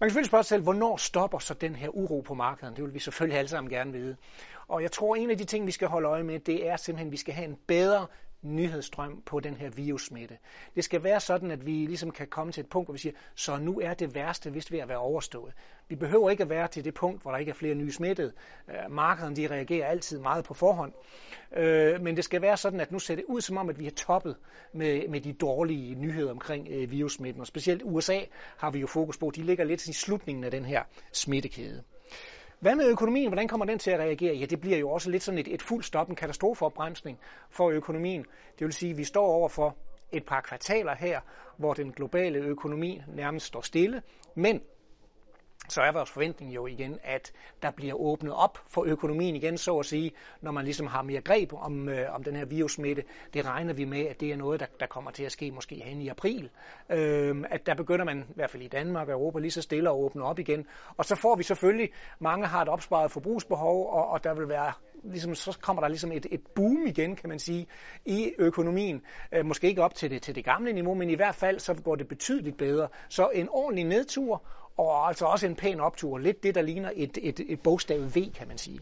Man kan selvfølgelig spørge sig selv, hvornår stopper så den her uro på markedet? Det vil vi selvfølgelig alle sammen gerne vide. Og jeg tror, en af de ting, vi skal holde øje med, det er simpelthen, at vi skal have en bedre nyhedsstrøm på den her virussmitte. Det skal være sådan, at vi ligesom kan komme til et punkt, hvor vi siger, så nu er det værste vist ved at være overstået. Vi behøver ikke at være til det punkt, hvor der ikke er flere nye smittede. Øh, markederne de reagerer altid meget på forhånd. Øh, men det skal være sådan, at nu ser det ud som om, at vi har toppet med, med de dårlige nyheder omkring øh, virussmitten. Og specielt USA har vi jo fokus på. De ligger lidt i slutningen af den her smittekæde. Hvad med økonomien? Hvordan kommer den til at reagere? Ja, det bliver jo også lidt sådan et, et fuldt stop, en katastrofeopbremsning for økonomien. Det vil sige, at vi står over for et par kvartaler her, hvor den globale økonomi nærmest står stille, men så er vores forventning jo igen, at der bliver åbnet op for økonomien igen, så at sige, når man ligesom har mere greb om, øh, om den her virussmitte. Det regner vi med, at det er noget, der, der kommer til at ske måske hen i april. Øh, at der begynder man, i hvert fald i Danmark og Europa, lige så stille at åbne op igen. Og så får vi selvfølgelig, mange har et opsparet forbrugsbehov, og, og der vil være ligesom, så kommer der ligesom et, et boom igen, kan man sige, i økonomien. Øh, måske ikke op til det, til det gamle niveau, men i hvert fald så går det betydeligt bedre. Så en ordentlig nedtur, og altså også en pæn optur. Lidt det, der ligner et, et, et bogstav V, kan man sige.